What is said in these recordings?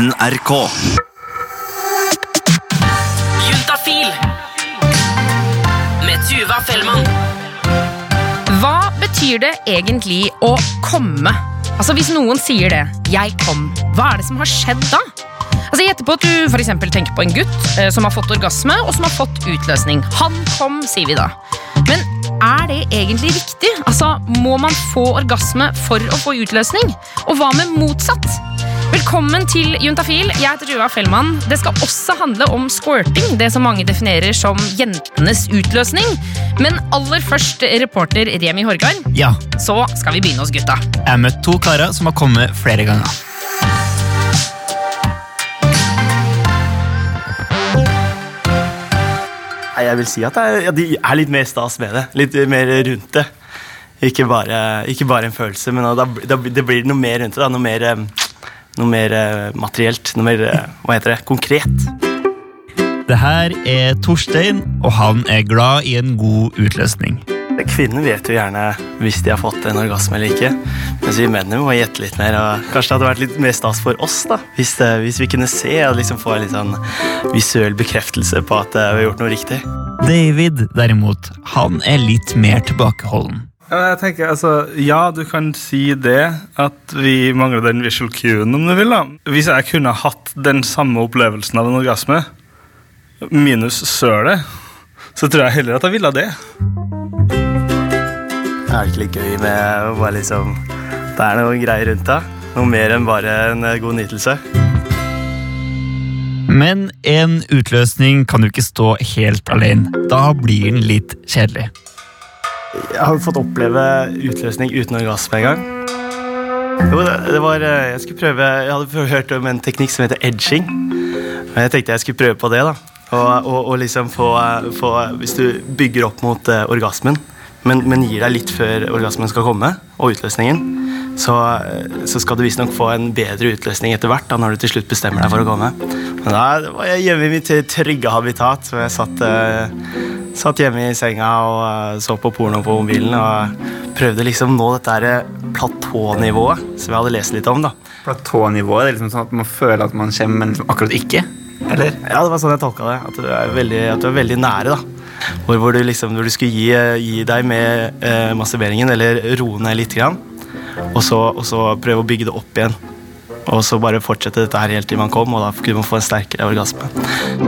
NRK. Juntafil med Tuva Fellmann. Hva betyr det egentlig å komme? Altså Hvis noen sier det, 'jeg kom', hva er det som har skjedd da? Altså Jeg gjetter på at du for tenker på en gutt eh, som har fått orgasme, og som har fått utløsning. Han kom, sier vi da. Men er det egentlig riktig? Altså, Må man få orgasme for å få utløsning? Og hva med motsatt? Velkommen til Juntafil. Jeg heter Rua Fellmann. Det skal også handle om squirting, det som mange definerer som jentenes utløsning. Men aller først, reporter Remi Horgard, Ja, så skal vi begynne hos gutta. jeg har møtt to karer som har kommet flere ganger. Nei, jeg vil si at det er, ja, de er litt mer stas med det. Litt mer rundt det. Ikke bare, ikke bare en følelse, men da, da, det blir noe mer rundt det. Da. Noe mer, eh, noe mer eh, materielt. Noe mer eh, hva heter det, konkret. Det her er Torstein, og han er glad i en god utløsning. Kvinner vet jo gjerne hvis de har fått en orgasme eller ikke. Mens vi mennene må gjette litt mer. Og kanskje det hadde vært litt mer stas for oss da, hvis, det, hvis vi kunne se og liksom få en litt sånn visuell bekreftelse på at eh, vi har gjort noe riktig. David, derimot, han er litt mer tilbakeholden. Jeg tenker, altså, ja, du kan si det, at vi mangler den visual cuen, om du vil. da. Hvis jeg kunne hatt den samme opplevelsen av en orgasme, minus sølet, så tror jeg heller at jeg ville det. Er det ikke litt gøy med å bare liksom Det er noe greier rundt det. Noe mer enn bare en eh, god nytelse. Men en utløsning kan jo ikke stå helt alene. Da blir den litt kjedelig. Jeg har fått oppleve utløsning uten orgasme en gang. Jo, det, var eh, Jeg skulle prøve Jeg hadde hørt om en teknikk som heter edging. Men jeg tenkte jeg skulle prøve på det. da Og, og, og liksom få, få Hvis du bygger opp mot eh, orgasmen, men, men gir deg litt før orgasmen skal komme, og utløsningen, så, eh, så skal du visstnok få en bedre utløsning etter hvert, da, når du til slutt bestemmer deg for å komme. Men da var jeg hjemme i mitt trygge habitat, så jeg satt, eh, satt hjemme i senga og eh, så på porno på mobilen og prøvde liksom nå dette platånivået som jeg hadde lest litt om. da. platånivået. Det er liksom sånn at man føler at man kommer, men liksom akkurat ikke. Eller? Ja, det var sånn jeg tolka det. At du er veldig, du er veldig nære. da. Hvor, hvor, du liksom, hvor du skulle gi, gi deg med eh, masturberingen, eller roe ned litt, grann, og, så, og så prøve å bygge det opp igjen. Og så bare fortsette dette her helt til man kom, og da kunne man få en sterkere orgasme.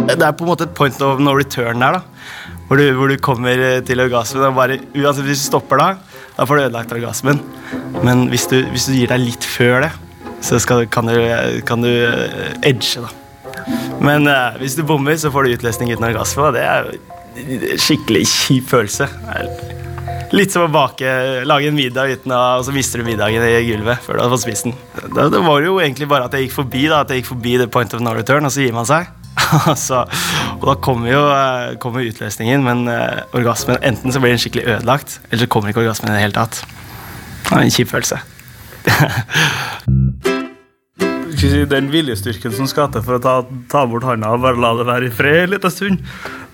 Det er på en måte et point of no return der, da. Hvor du, hvor du kommer til orgasmen, og bare, uansett hvis du stopper da, da får du ødelagt orgasmen. Men hvis du, hvis du gir deg litt før det, så skal, kan, du, kan du eh, edge, da. Men uh, hvis du bommer, så får du utløsning uten orgasme, og det er jo skikkelig kjip følelse. Litt som å bake, lage en middag uten å Og så mister du middagen i gulvet før du har fått spist den. Det, det var jo egentlig bare at jeg gikk forbi da, at jeg gikk forbi the point of no return, og så gir man seg. så, og da kommer jo eh, kommer utløsningen, men uh, orgasmen enten så blir den skikkelig ødelagt, eller så kommer ikke orgasmen i det hele tatt. Det er en kjip følelse. Si, Den viljestyrken som skal til for å ta, ta bort handa og bare la det være i fred en liten stund,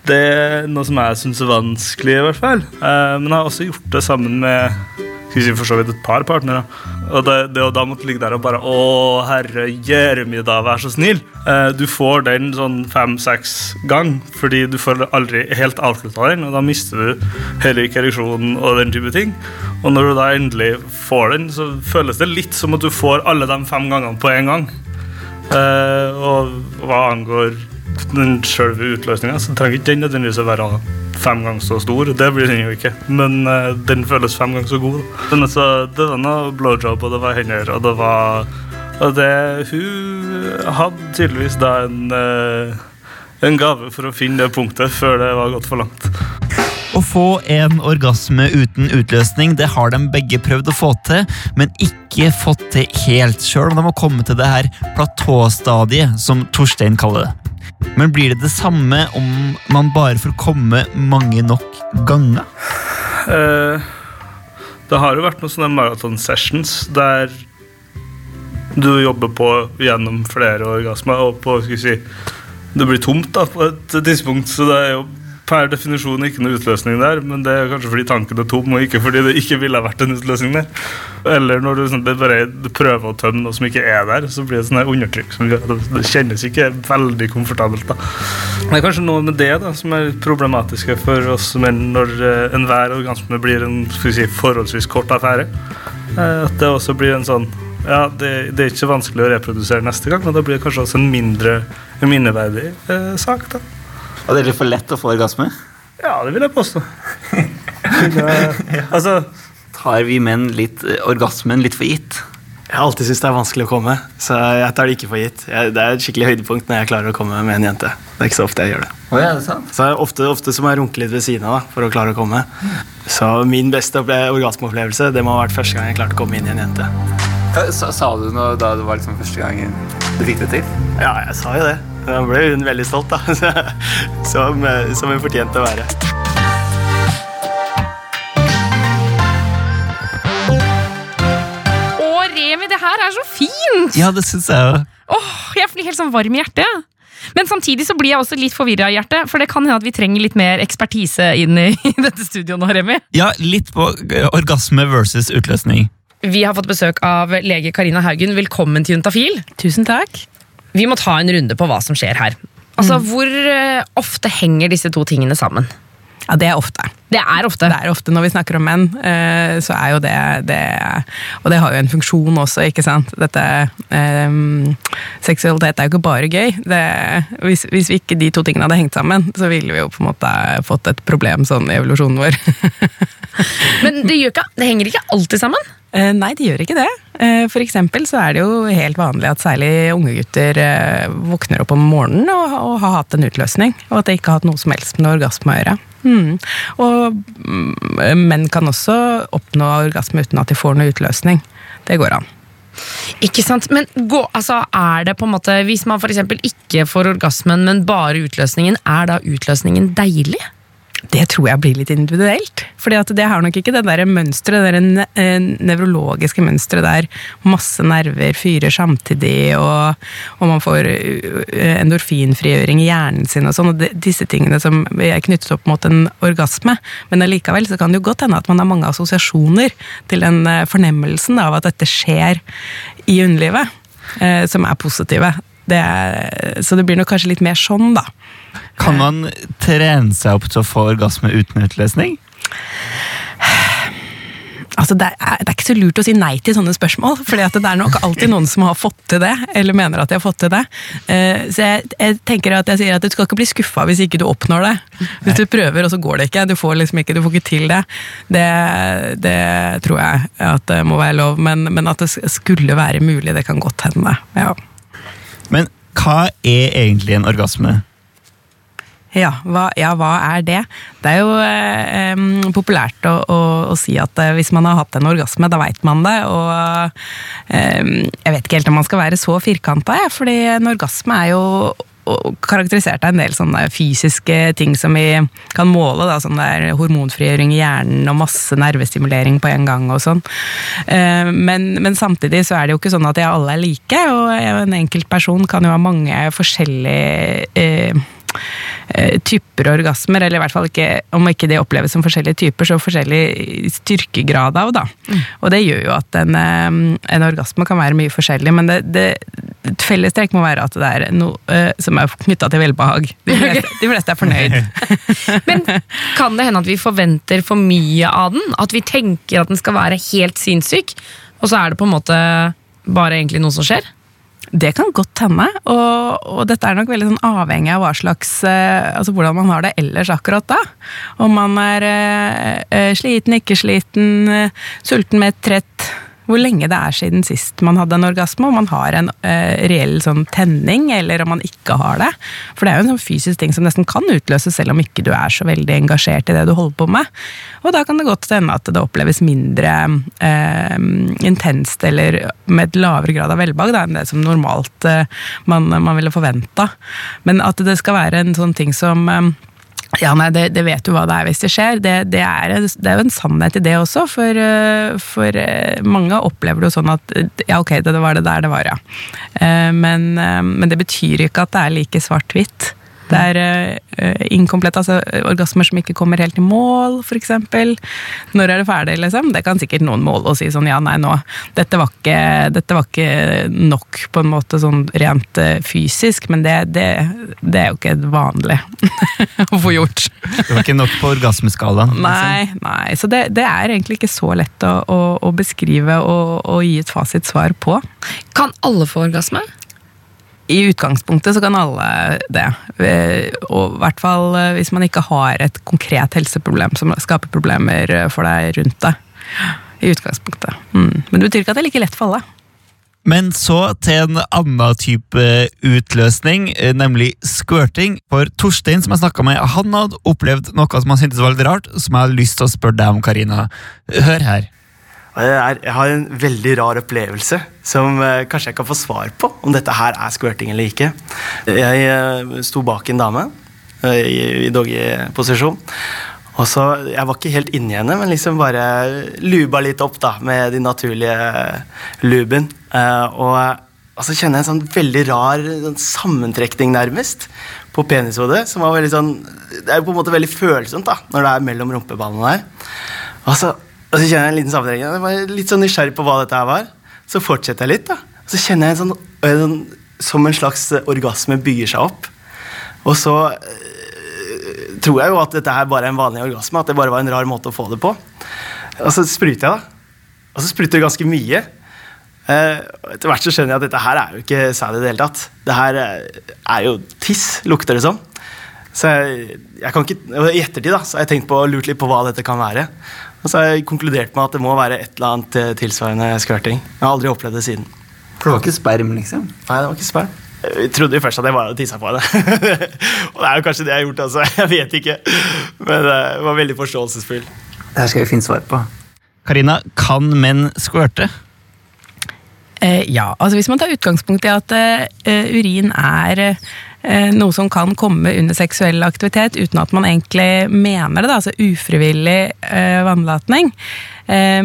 det er noe som jeg syns er vanskelig, i hvert fall. Eh, men jeg har også gjort det sammen med skal vi si, for så vidt et par partnere. Og det, det å da måtte ligge der og bare Å, herre Jeremy, da, vær så snill. Eh, du får den sånn fem-seks gang, fordi du får aldri helt avslutta den, og da mister du heller ikke ereksjonen og den type ting. Og når du da endelig får den, så føles det litt som at du får alle de fem gangene på en gang. Eh, og hva angår den selve utløsninga, så trenger ikke den nødvendigvis å være fem ganger så stor. Det blir den jo ikke, men uh, den føles fem ganger så god. Men altså, det var noe blowjob, og det var hender, og det var Og det Hun hadde tydeligvis da en uh, en gave for å finne det punktet før det var gått for langt. Å få en orgasme uten utløsning det har de begge prøvd å få til, men ikke fått til helt, sjøl de har kommet til det her platåstadiet, som Torstein kaller det. Men blir det det samme om man bare får komme mange nok ganger? Uh, det har jo vært noen sånne marathon sessions der du jobber på gjennom flere orgasmer, og på skal vi si, det blir tomt da, på et tidspunkt, så det er jo per definisjon ikke noe utløsning der, men det er kanskje fordi tanken er tom, og ikke fordi det ikke ville vært en utløsning der. Eller når du, sånn, bare prøver å tømme noe som ikke er der, så blir det sånn undertrykk som gjør det, kjennes ikke veldig komfortabelt. da. Det er kanskje noe med det da, som er problematiske for oss menn når eh, enhver orgasme blir en si, forholdsvis kort affære. Eh, at det også blir en sånn ja, det, det er ikke vanskelig å reprodusere neste gang, men da blir det kanskje også en mindre minneverdig eh, sak. da. Og det er litt for lett å få orgasme? Ja, det vil jeg påstå. Altså, Tar vi menn litt, eh, orgasmen litt for gitt? Jeg har alltid syntes det er vanskelig å komme, så jeg tar det ikke for gitt. Jeg, det er et skikkelig høydepunkt når jeg klarer å komme med en jente. Det er ikke så ofte jeg gjør det. Oh, ja, det er sant. Så ofte, ofte så må jeg runke litt ved siden av da, for å klare å komme. Så min beste opple- orgasmeopplevelse det må ha vært første gang jeg klarte å komme inn i en jente. Sa, sa du noe da det var liksom første gangen du fikk det til? Ja, jeg sa jo det. Da ble hun veldig stolt, da. Som, eh, som hun fortjente å være. Å, Remi, det her er så fint! Ja, det syns jeg òg. Åh, jeg blir helt sånn varm i hjertet. Men samtidig så blir jeg også litt forvirra i hjertet, for det kan hende at vi trenger litt mer ekspertise inn i i dette studioet nå, Remi. Ja, litt på eh, orgasme versus utløsning. Vi har fått besøk av lege Karina Haugen. Velkommen til Juntafil. Tusen takk. Vi må ta en runde på hva som skjer her. Altså, Hvor eh, ofte henger disse to tingene sammen? Ja, det er ofte. Det er ofte. Det er ofte når vi snakker om menn, eh, så er jo det, det Og det har jo en funksjon også, ikke sant. Dette um, Seksualitet er jo ikke bare gøy. Det, hvis, hvis vi ikke de to tingene hadde hengt sammen, så ville vi jo på en måte fått et problem sånn i evolusjonen vår. Men det, ikke, det henger ikke alltid sammen. Eh, Nei, de gjør ikke det. Eh, For eksempel så er det jo helt vanlig at særlig unge gutter eh, våkner opp om morgenen og, og har hatt en utløsning, og at det ikke har hatt noe som helst med orgasme å gjøre. Mm. Og menn kan også oppnå orgasme uten at de får noe utløsning. Det går an. Ikke sant? Men gå, altså, er det på en måte Hvis man eksempel ikke får orgasmen, men bare utløsningen, er da utløsningen deilig? Det tror jeg blir litt individuelt. At det har nok ikke det der mønsteret, det der eh, nevrologiske mønsteret der masse nerver fyrer samtidig, og, og man får eh, endorfinfrigjøring i hjernen sin og sånn, og disse tingene som er knyttet opp mot en orgasme. Men allikevel så kan det jo godt hende at man har mange assosiasjoner til den eh, fornemmelsen av at dette skjer i underlivet, som er positive. Det så det blir nok kanskje litt mer sånn, da. Kan man trene seg opp til å få orgasme uten utløsning? Altså, det, er, det er ikke så lurt å si nei til sånne spørsmål, for det er nok alltid noen som har fått til det, eller mener at de har fått til det. Uh, så jeg, jeg tenker at jeg sier at du skal ikke bli skuffa hvis ikke du oppnår det. Hvis du prøver, og så går det ikke. Du får liksom ikke, du får ikke til det. Det, det tror jeg at det må være lov, men, men at det skulle være mulig, det kan godt hende. Ja. Men hva er egentlig en orgasme? Ja hva, ja, hva er det? Det er jo eh, populært å, å, å si at eh, hvis man har hatt en orgasme, da veit man det. Og eh, jeg vet ikke helt om man skal være så firkanta, ja, fordi en orgasme er jo karakterisert av en del sånne fysiske ting som vi kan måle. Da, sånn der hormonfrigjøring i hjernen og masse nervestimulering på en gang. og sånn. Eh, Men, men samtidig så er det jo ikke sånn at jeg alle er like, og en enkelt person kan jo ha mange forskjellige eh, eh, typer orgasmer, eller i hvert fall ikke, om ikke det oppleves som forskjellige typer, så forskjellig styrkegrad av, da. Og det gjør jo at en, eh, en orgasme kan være mye forskjellig, men det, det, et fellestrekk må være at det er noe eh, som er knytta til velbehag. De fleste, de fleste er fornøyd. Men kan det hende at vi forventer for mye av den? At vi tenker at den skal være helt sinnssyk, og så er det på en måte bare egentlig noe som skjer? Det kan godt hende, og, og dette er nok veldig sånn avhengig av hva slags, eh, altså hvordan man har det ellers akkurat da. Om man er eh, eh, sliten, ikke sliten, eh, sulten, mett, trett. Hvor lenge det er siden sist man hadde en orgasme, om man har en eh, reell sånn tenning, eller om man ikke har det. For det er jo en sånn fysisk ting som nesten kan utløses, selv om ikke du er så veldig engasjert i det du holder på med. Og da kan det godt hende at det oppleves mindre eh, intenst, eller med et lavere grad av velbehag enn det som normalt eh, man, man ville forventa. Men at det skal være en sånn ting som eh, ja, nei, det, det vet du hva det er hvis det skjer. Det, det, er, det er jo en sannhet i det også, for, eh, for eh, mange opplever det jo sånn at eh, ja, ok, det, var det der det var, ja. Men, men det betyr ikke at det er like svart-hvitt. Det er uh, inkomplett, altså orgasmer som ikke kommer helt i mål, f.eks. Når er det ferdig, liksom? Det kan sikkert noen måle og si sånn ja, nei, nå Dette var ikke, dette var ikke nok, på en måte, sånn rent uh, fysisk, men det, det, det er jo ikke vanlig å få gjort. Det var ikke nok på orgasmeskalaen. liksom. Nei, nei. Så det, det er egentlig ikke så lett å, å, å beskrive og, og gi et fasitsvar på. Kan alle få orgasme? I utgangspunktet så kan alle det. Eh, Og i hvert fall eh, hvis man ikke har et konkret helseproblem som skaper problemer eh, for deg rundt deg. I utgangspunktet. Mm. Men det betyr ikke at det er like lett for alle. Men så til en annen type utløsning, nemlig squirting. For Torstein, som jeg snakka med, han hadde opplevd noe som han syntes var litt rart, som jeg hadde lyst til å spørre deg om, Karina. Hør her. Jeg, har en veldig rar opplevelse som eh, kanskje jeg kan få svar på. Om dette her er squirting eller ikke. Jeg eh, sto bak en dame eh, i, doggy-posisjon. Og så, Jeg var ikke helt inni henne, men liksom bare luba litt opp da, med de naturlige luben. Og, og så kjenner jeg en sånn veldig rar sånn sammentrekning, nærmest, på penishodet. som var veldig sånn, Det er på en måte veldig følsomt da, når det er mellom rumpeballene der. Og så, og så kjenner jeg en liten sammenheng. Jeg var litt sånn nysgjerrig på hva dette her var. Så fortsetter jeg litt, da. Så kjenner jeg en sånn, en sånn Som en slags orgasme bygger seg opp. Og så øh, tror jeg jo at dette her bare er en vanlig orgasme. At det bare var en rar måte å få det på. Og så spruter jeg, da. Og så spruter det ganske mye. Eh, etter hvert så skjønner jeg at dette her er jo ikke sæd i det hele tatt. Det her eh, er jo tiss, lukter det som. Så jeg, jeg kan ikke, I ettertid da, så har jeg tenkt på, lurt litt på hva dette kan være. Og så har jeg konkludert med at det må være et eller annet eh, tilsvarende skvørting. Jeg har aldri opplevd det siden. For det var ikke sperm, liksom? Nei, det var ikke sperm. Jeg trodde jo først at jeg bare hadde tissa på det. og det er jo kanskje det jeg har gjort, altså. Jeg vet ikke. Men det jeg var veldig forståelsesfull. Det her skal vi finne svar på. Karina, kan menn squirte? Eh, ja, altså hvis man tar utgangspunkt i at eh, urin er eh, noe som kan komme under seksuell aktivitet uten at man egentlig mener det, da, altså ufrivillig eh, vannlatning, eh,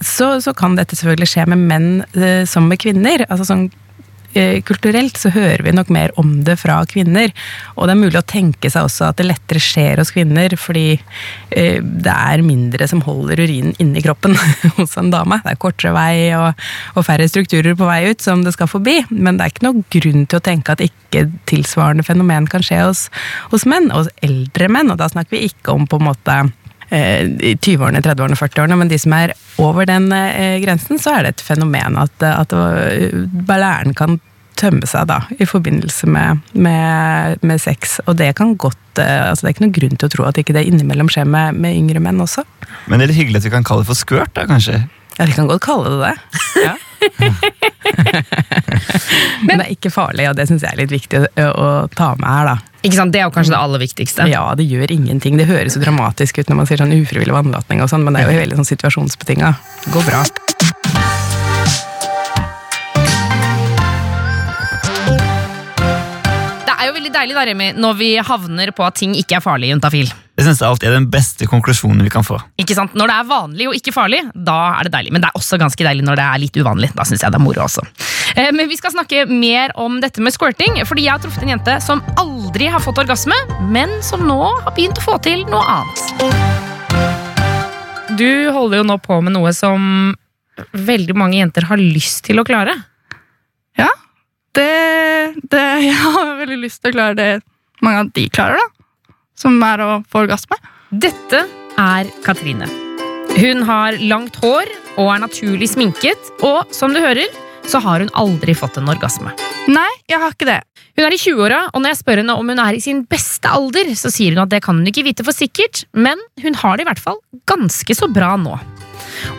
så, så kan dette selvfølgelig skje med menn eh, som med kvinner. altså sånn eh, Kulturelt så hører vi nok mer om det fra kvinner. Og det er mulig å tenke seg også at det lettere skjer hos kvinner, fordi eh, det er mindre som holder urinen inni kroppen hos en dame. Det er kortere vei og, og færre strukturer på vei ut som det skal forbi. Men det er ikke noen grunn til å tenke at ikke tilsvarende fenomen kan skje hos, hos menn, hos eldre menn. Og da snakker vi ikke om på en måte eh, i 20-årene, 30-årene, 40-årene, men de som er over den eh, grensen, så er det et fenomen at, at eh, ballæren kan tømme seg da, i forbindelse med, med, med sex. Og det kan godt eh, altså Det er ikke noen grunn til å tro at ikke det innimellom skjer med, med yngre menn også. Men det er litt hyggelig at vi kan kalle det for squirt, da, kanskje? Ja, vi kan godt kalle det det. Ja. Men det er ikke farlig, og det syns jeg er litt viktig å, å ta med her, da. Ikke sant? Det er jo kanskje det aller viktigste. Ja, det gjør ingenting. Det høres jo dramatisk ut når man sier sånn ufrivillig vannlatning og sånn, men det er jo veldig sånn situasjonsbetinga. Det går bra. Det er veldig deilig da, Remi, når vi havner på at ting ikke er farlig. Juntafil. Jeg synes det alltid er den beste konklusjonen vi kan få. Ikke sant? Når det er vanlig og ikke farlig, da er det deilig. Men det er også ganske deilig når det er litt uvanlig. Da synes jeg det er moro også. Eh, Men vi skal snakke mer om dette med squirting, fordi jeg har truffet en jente som aldri har fått orgasme, men som nå har begynt å få til noe annet. Du holder jo nå på med noe som veldig mange jenter har lyst til å klare. Ja, det, det Jeg har veldig lyst til å klare det mange av de klarer, da. Som er å få orgasme. Dette er Katrine. Hun har langt hår og er naturlig sminket, og som du hører, så har hun aldri fått en orgasme. Nei, jeg har ikke det. Hun er i 20-åra, og når jeg spør henne om hun er i sin beste alder, så sier hun at det kan hun ikke vite for sikkert, men hun har det i hvert fall ganske så bra nå.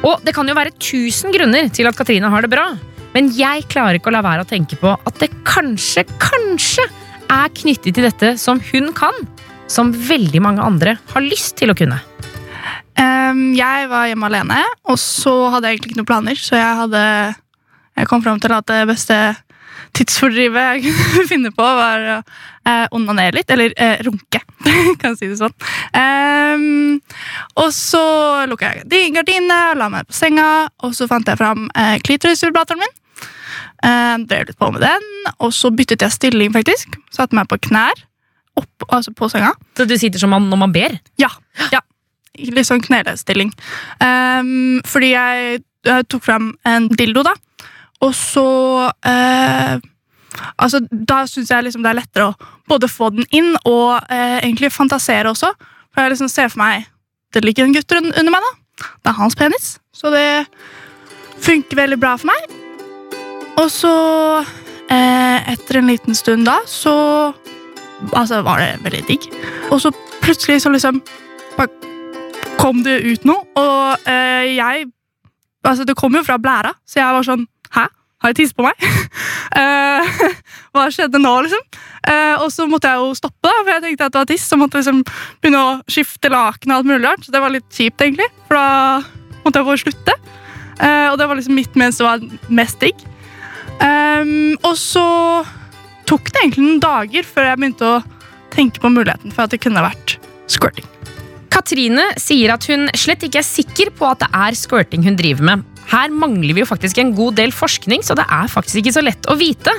Og det kan jo være tusen grunner til at Katrine har det bra, men jeg klarer ikke å la være å tenke på at det kanskje, kanskje er knyttet til dette som hun kan, som veldig mange andre har lyst til å kunne. Um, jeg var hjemme alene, og så hadde jeg egentlig ikke noen planer, så jeg hadde Jeg kom fram til at det beste tidsfordrivet jeg kunne finne på, var å eh, onanere litt. Eller eh, runke, kan jeg si det sånn. Um, og så lukka jeg gardinene og la meg på senga, og så fant jeg fram eh, klitorisvibratoren min. Eh, drev litt på med den, og så byttet jeg stilling, faktisk. Satte meg på knær. opp, altså på senga. Så du sitter som man når man ber? Ja. ja. Litt sånn knelestilling. Um, fordi jeg, jeg tok fram en dildo, da. Og så uh, Altså, Da syns jeg liksom det er lettere å både få den inn og uh, egentlig fantasere også. For jeg liksom ser for meg det ligger en gutt under meg. da. Det er hans penis. Så det funker veldig bra for meg. Og så, eh, etter en liten stund da, så altså, var det veldig digg. Og så plutselig så liksom kom det ut noe, og eh, jeg Altså, det kom jo fra blæra, så jeg var sånn Hæ? Har jeg tisset på meg? Eh, hva skjedde nå, liksom? Eh, og så måtte jeg jo stoppe, da, for jeg tenkte at det var tiss. Så måtte jeg liksom begynne å skifte laken og alt mulig rart. Så det var litt kjipt, egentlig, for da måtte jeg få slutte. Eh, og det var liksom mitt mens det var mest digg. Ehm, og så tok det egentlig noen dager før jeg begynte å tenke på muligheten for at det kunne vært squirting. Katrine sier at hun slett ikke er sikker på at det er squirting hun driver med. Her mangler vi jo faktisk en god del forskning, så det er faktisk ikke så lett å vite.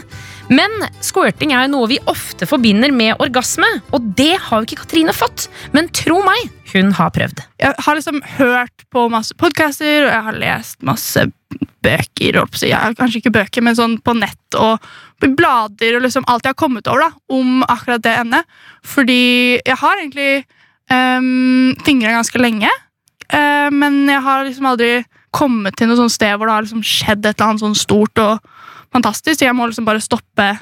Men squirting er jo noe vi ofte forbinder med orgasme, og det har jo ikke Katrine fått. Men tro meg, hun har prøvd. Jeg har liksom hørt på masse podcaster, og jeg har lest masse bøker. Ja, kanskje ikke bøker, men sånn på nett og blader og liksom alt jeg har kommet over da, om akkurat det emnet. Fordi jeg har egentlig um, fingra ganske lenge, uh, men jeg har liksom aldri kommet til noe sånt sted hvor det har liksom skjedd et eller annet sånn stort og fantastisk. Jeg må liksom bare stoppe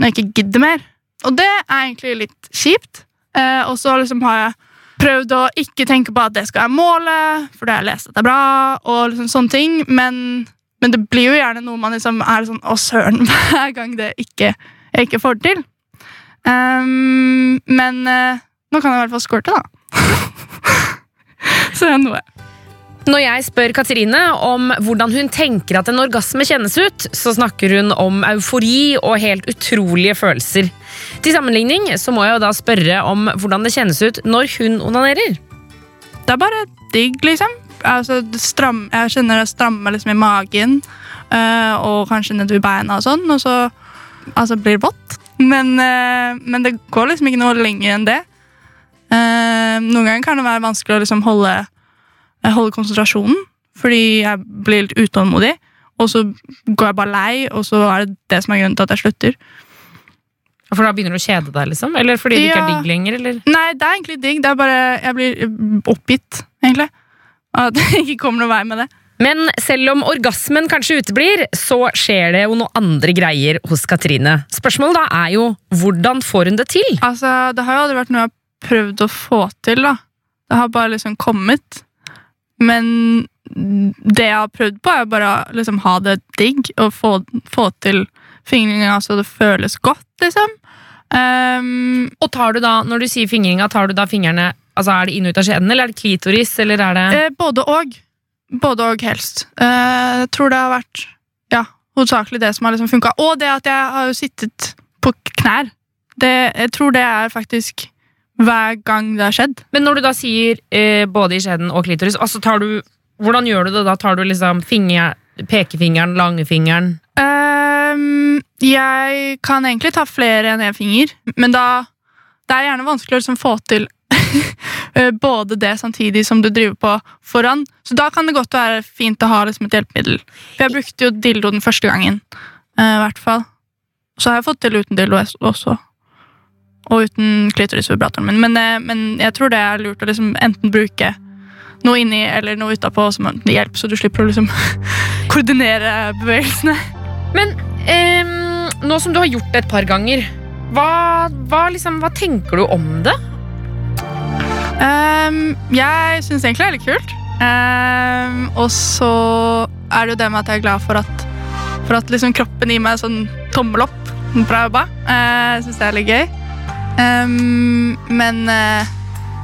når jeg ikke gidder mer. Og det er egentlig litt kjipt. Uh, og så liksom har jeg prøvd å ikke tenke på at det skal være målet, for det har jeg lest at det er bra, og liksom sånne ting, men, men det blir jo gjerne noe man liksom er sånn Å, søren, hver gang det ikke, jeg ikke får det til. Um, men uh, nå kan jeg i hvert fall squirte, da. Så det er noe. Når jeg spør Katrine om hvordan hun tenker at en orgasme kjennes ut, så snakker hun om eufori og helt utrolige følelser. Til sammenligning så må jeg jo da spørre om hvordan det kjennes ut når hun onanerer. Det er bare digg, liksom. Altså, stram, jeg kjenner det strammer liksom i magen, øh, og kanskje nedover beina og sånn, og så altså, blir det vått. Men, øh, men det går liksom ikke noe lenger enn det. Uh, noen ganger kan det være vanskelig å liksom holde, holde konsentrasjonen, fordi jeg blir litt utålmodig, og så går jeg bare lei, og så er det det som er grunnen til at jeg slutter. For da begynner du å kjede deg, liksom? Eller fordi det ikke er digg lenger? Eller? Nei, det er egentlig digg. Det er bare, jeg blir oppgitt, egentlig. At det ikke kommer noen vei med det. Men selv om orgasmen kanskje uteblir, så skjer det jo noe andre greier hos Katrine. Spørsmålet da er jo hvordan får hun det til? Altså, det har jo aldri vært noe jeg har prøvd å få til, da. Det har bare liksom kommet. Men det jeg har prøvd på, er bare å liksom ha det digg og få, få til fingringa så det føles godt, liksom. Ehm, Og tar du da, når du sier fingringa, tar du da fingrene Altså Er det inn og ut av skjeden, eller er det klitoris, eller er det eh, både og. Både og, helst. Eh, jeg tror det har vært ja, hovedsakelig det som har liksom funka. Og det at jeg har jo sittet på knær. Det, jeg tror det er faktisk hver gang det har skjedd. Men når du da sier eh, både i skjeden og klitoris, altså tar du Hvordan gjør du det da? Tar du liksom finger, pekefingeren, langfingeren? Ehm, jeg kan egentlig ta flere enn én finger, men da det er gjerne vanskelig å liksom få til eh, både det samtidig som du driver på foran. Så da kan det godt være fint å ha liksom et hjelpemiddel. For jeg brukte jo dildo den første gangen. Uh, I hvert fall. Så har jeg fått til uten dildo også. Og uten klitorisvibratoren min. Men, uh, men jeg tror det er lurt å liksom enten bruke noe inni eller noe utapå som hjelp, så du slipper å liksom koordinere bevegelsene. Men ehm, nå som du har gjort det et par ganger, hva, hva, liksom, hva tenker du om det? Um, jeg syns egentlig det er litt kult. Um, og så er det jo det med at jeg er glad for at, for at liksom kroppen gir meg sånn tommel opp. Bra jobba. Uh, jeg syns det er litt gøy. Um, men uh,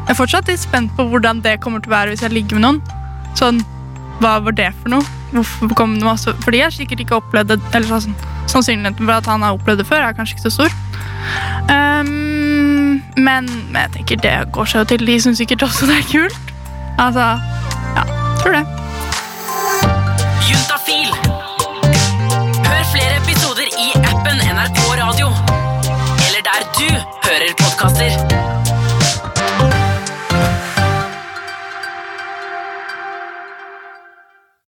jeg er fortsatt litt spent på hvordan det kommer til å være hvis jeg ligger med noen. Sånn, Hva var det for noe? Hvorfor kom det masse altså, For de har sikkert ikke opplevd det. Eller sånn, sannsynligheten for at han har opplevd det før, er kanskje ikke så stor. Um, men, men jeg tenker det går seg jo til. De syns sikkert også det er kult. Altså Ja, tror det. Juntafil. Hør flere episoder i appen NRK Radio. Eller der du hører podkaster.